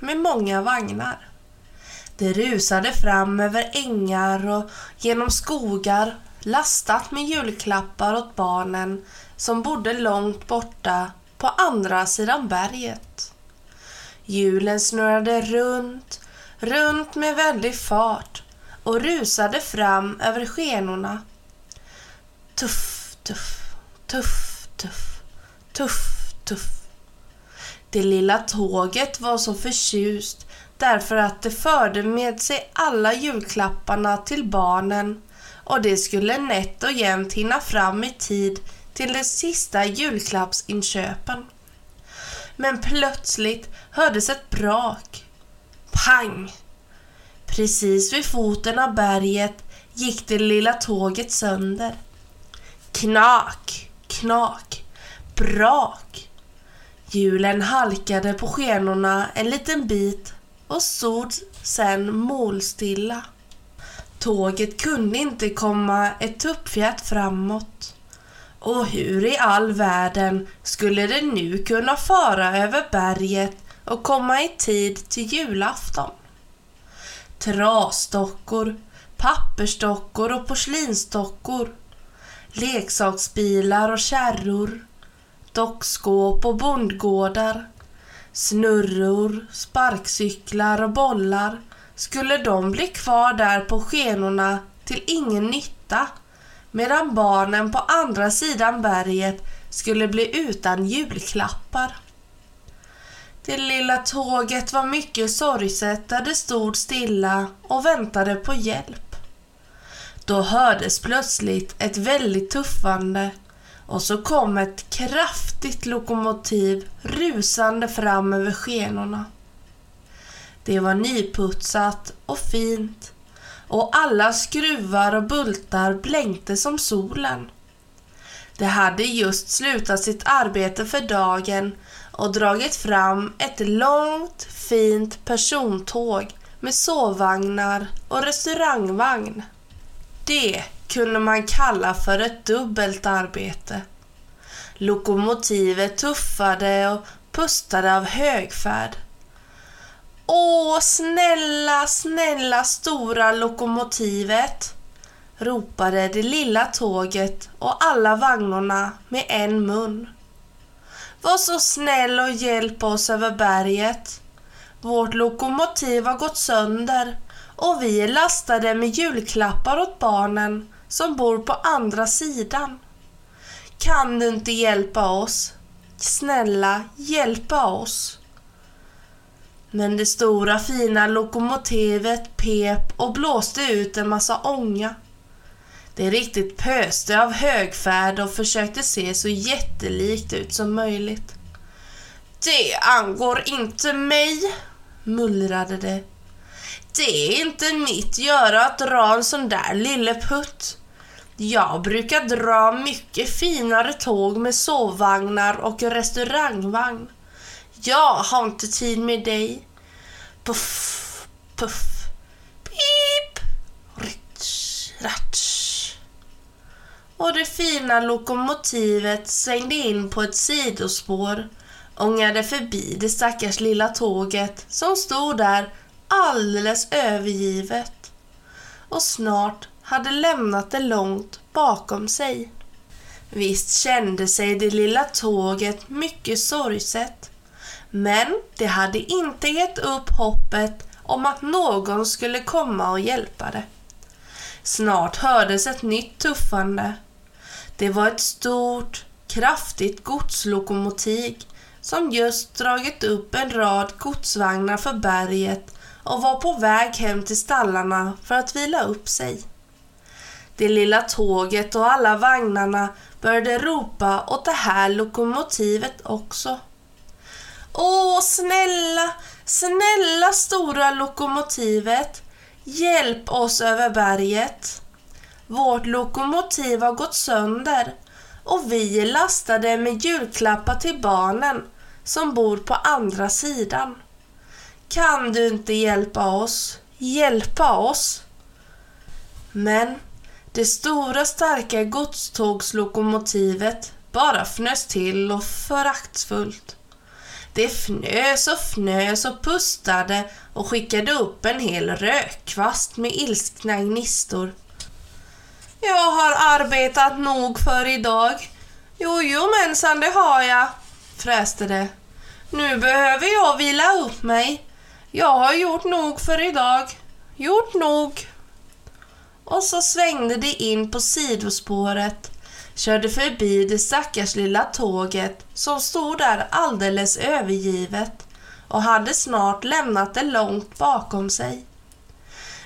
med många vagnar. Det rusade fram över ängar och genom skogar lastat med julklappar åt barnen som bodde långt borta på andra sidan berget. Hjulen snurrade runt, runt med väldig fart och rusade fram över skenorna. Tuff, tuff, tuff, tuff, tuff, tuff. Det lilla tåget var så förtjust därför att det förde med sig alla julklapparna till barnen och det skulle nätt och jämnt hinna fram i tid till de sista julklappsinköpen. Men plötsligt hördes ett brak. Pang! Precis vid foten av berget gick det lilla tåget sönder. Knak, knak, brak. Hjulen halkade på skenorna en liten bit och stod sen målstilla. Tåget kunde inte komma ett tuppfjät framåt. Och hur i all världen skulle det nu kunna fara över berget och komma i tid till julafton? Trasdockor, pappersdockor och porslinsdockor, leksaksbilar och kärror, dockskåp och bondgårdar, snurror, sparkcyklar och bollar skulle de bli kvar där på skenorna till ingen nytta medan barnen på andra sidan berget skulle bli utan julklappar. Det lilla tåget var mycket sorgset där det stod stilla och väntade på hjälp. Då hördes plötsligt ett väldigt tuffande och så kom ett kraftigt lokomotiv rusande fram över skenorna. Det var nyputsat och fint och alla skruvar och bultar blänkte som solen. Det hade just slutat sitt arbete för dagen och dragit fram ett långt fint persontåg med sovvagnar och restaurangvagn. Det kunde man kalla för ett dubbelt arbete. Lokomotivet tuffade och pustade av högfärd. Åh, snälla, snälla stora lokomotivet! ropade det lilla tåget och alla vagnarna med en mun. Var så snäll och hjälp oss över berget. Vårt lokomotiv har gått sönder och vi är lastade med julklappar åt barnen som bor på andra sidan. Kan du inte hjälpa oss? Snälla, hjälpa oss. Men det stora fina lokomotivet pep och blåste ut en massa ånga. Det riktigt pöste av högfärd och försökte se så jättelikt ut som möjligt. Det angår inte mig, mullrade det. Det är inte mitt göra att dra en sån där lille putt. Jag brukar dra mycket finare tåg med sovvagnar och restaurangvagn. Jag har inte tid med dig. Puff, puff, pip, ritsch, ratsch. Och det fina lokomotivet svängde in på ett sidospår, ångade förbi det stackars lilla tåget som stod där alldeles övergivet. Och snart hade lämnat det långt bakom sig. Visst kände sig det lilla tåget mycket sorgset, men det hade inte gett upp hoppet om att någon skulle komma och hjälpa det. Snart hördes ett nytt tuffande. Det var ett stort, kraftigt godslokomotiv som just dragit upp en rad godsvagnar för berget och var på väg hem till stallarna för att vila upp sig. Det lilla tåget och alla vagnarna började ropa åt det här lokomotivet också. Åh, snälla, Snälla stora lokomotivet, hjälp oss över berget. Vårt lokomotiv har gått sönder och vi är lastade med julklappar till barnen som bor på andra sidan. Kan du inte hjälpa oss? Hjälpa oss? Men det stora starka godstågslokomotivet bara fnös till och föraktfullt. Det fnös och fnös och pustade och skickade upp en hel rökkvast med ilskna gnistor. Jag har arbetat nog för idag. Jo, jo mensan, det har jag, fräste det. Nu behöver jag vila upp mig. Jag har gjort nog för idag. Gjort nog. Och så svängde det in på sidospåret, körde förbi det stackars lilla tåget som stod där alldeles övergivet och hade snart lämnat det långt bakom sig.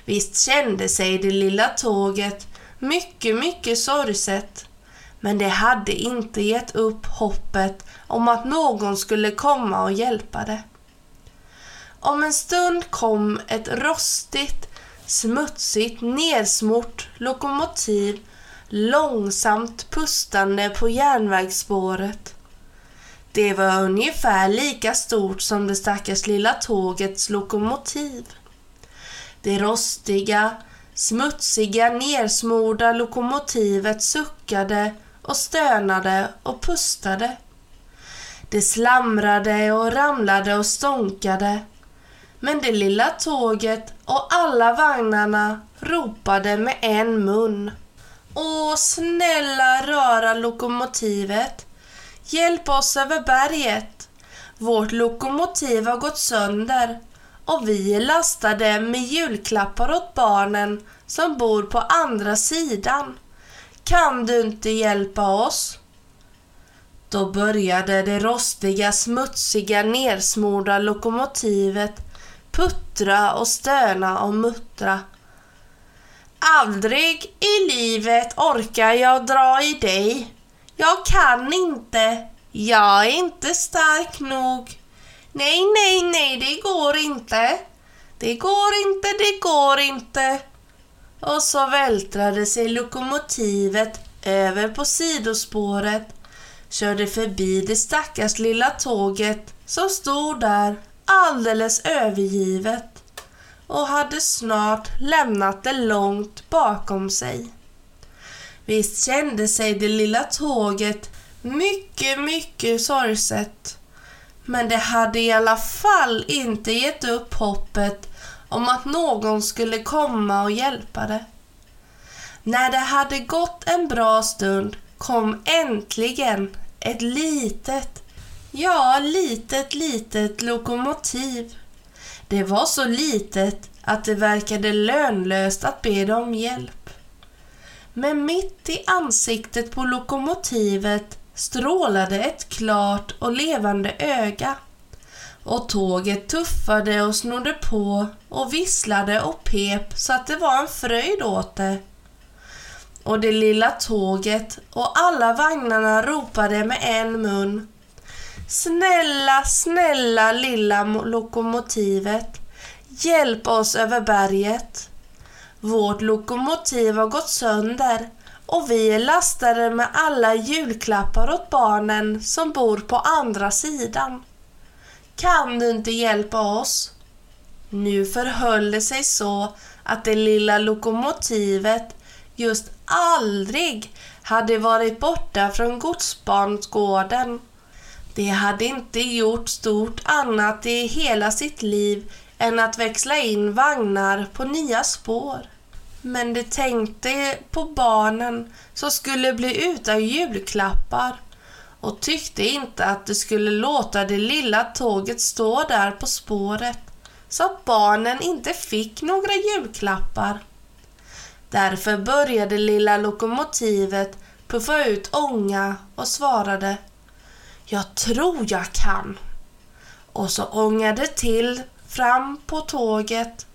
Visst kände sig det lilla tåget mycket, mycket sorgset, men det hade inte gett upp hoppet om att någon skulle komma och hjälpa det. Om en stund kom ett rostigt, smutsigt, nedsmort lokomotiv långsamt pustande på järnvägsspåret. Det var ungefär lika stort som det stackars lilla tågets lokomotiv. Det rostiga, smutsiga, nersmorda lokomotivet suckade och stönade och pustade. Det slamrade och ramlade och stånkade men det lilla tåget och alla vagnarna ropade med en mun. Åh, snälla röra lokomotivet. Hjälp oss över berget. Vårt lokomotiv har gått sönder och vi är lastade med julklappar åt barnen som bor på andra sidan. Kan du inte hjälpa oss? Då började det rostiga, smutsiga, nersmorda lokomotivet puttra och stöna och muttra. Aldrig i livet orkar jag dra i dig. Jag kan inte. Jag är inte stark nog. Nej, nej, nej, det går inte. Det går inte, det går inte. Och så vältrade sig lokomotivet över på sidospåret, körde förbi det stackars lilla tåget som stod där alldeles övergivet och hade snart lämnat det långt bakom sig. Visst kände sig det lilla tåget mycket, mycket sorgset. Men det hade i alla fall inte gett upp hoppet om att någon skulle komma och hjälpa det. När det hade gått en bra stund kom äntligen ett litet, Ja, litet, litet lokomotiv. Det var så litet att det verkade lönlöst att be dem om hjälp. Men mitt i ansiktet på lokomotivet strålade ett klart och levande öga. Och tåget tuffade och snodde på och visslade och pep så att det var en fröjd åt det. Och det lilla tåget och alla vagnarna ropade med en mun Snälla, snälla lilla lokomotivet. Hjälp oss över berget. Vårt lokomotiv har gått sönder och vi är lastade med alla julklappar åt barnen som bor på andra sidan. Kan du inte hjälpa oss? Nu förhöll det sig så att det lilla lokomotivet just aldrig hade varit borta från godsbarnsgården det hade inte gjort stort annat i hela sitt liv än att växla in vagnar på nya spår. Men det tänkte på barnen som skulle bli utan julklappar och tyckte inte att det skulle låta det lilla tåget stå där på spåret så att barnen inte fick några julklappar. Därför började lilla lokomotivet puffa ut ånga och svarade jag tror jag kan. Och så ångade till fram på tåget,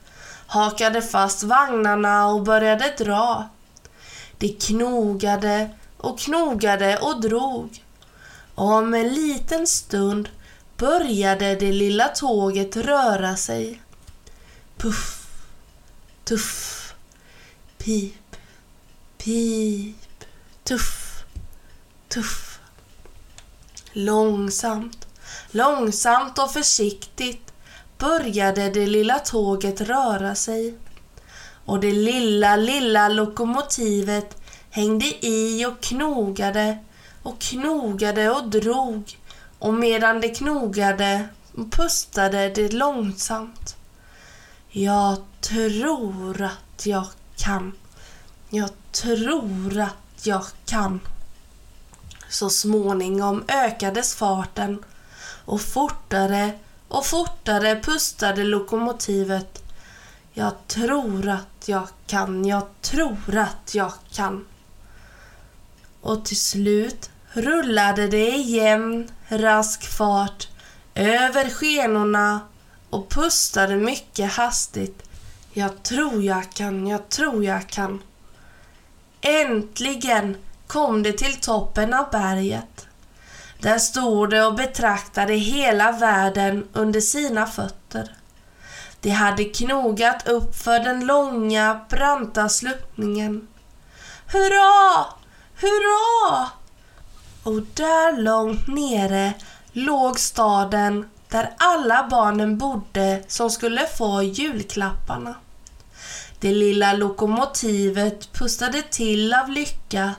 hakade fast vagnarna och började dra. Det knogade och knogade och drog. Och om en liten stund började det lilla tåget röra sig. Puff, tuff, pip, pip, tuff, tuff. Långsamt, långsamt och försiktigt började det lilla tåget röra sig. Och det lilla, lilla lokomotivet hängde i och knogade och knogade och drog och medan det knogade pustade det långsamt. Jag tror att jag kan. Jag tror att jag kan. Så småningom ökades farten och fortare och fortare pustade lokomotivet. Jag tror att jag kan, jag tror att jag kan. Och till slut rullade det i jämn, rask fart över skenorna och pustade mycket hastigt. Jag tror jag kan, jag tror jag kan. Äntligen kom de till toppen av berget. Där stod de och betraktade hela världen under sina fötter. De hade knogat upp för den långa, branta sluttningen. Hurra! Hurra! Och där långt nere låg staden där alla barnen bodde som skulle få julklapparna. Det lilla lokomotivet pustade till av lycka.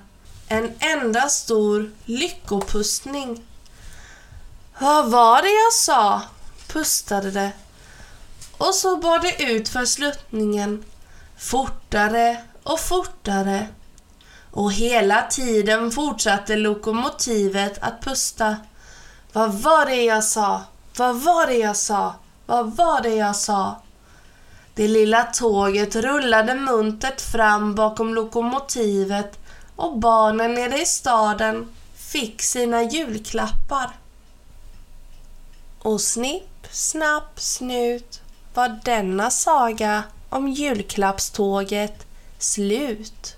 En enda stor lyckopustning. Vad var det jag sa? pustade det. Och så bar det ut för sluttningen. Fortare och fortare. Och hela tiden fortsatte lokomotivet att pusta. Vad var det jag sa? Vad var det jag sa? Vad var det jag sa? Det lilla tåget rullade muntert fram bakom lokomotivet och barnen nere i staden fick sina julklappar. Och snipp, snapp, snut var denna saga om julklappståget slut.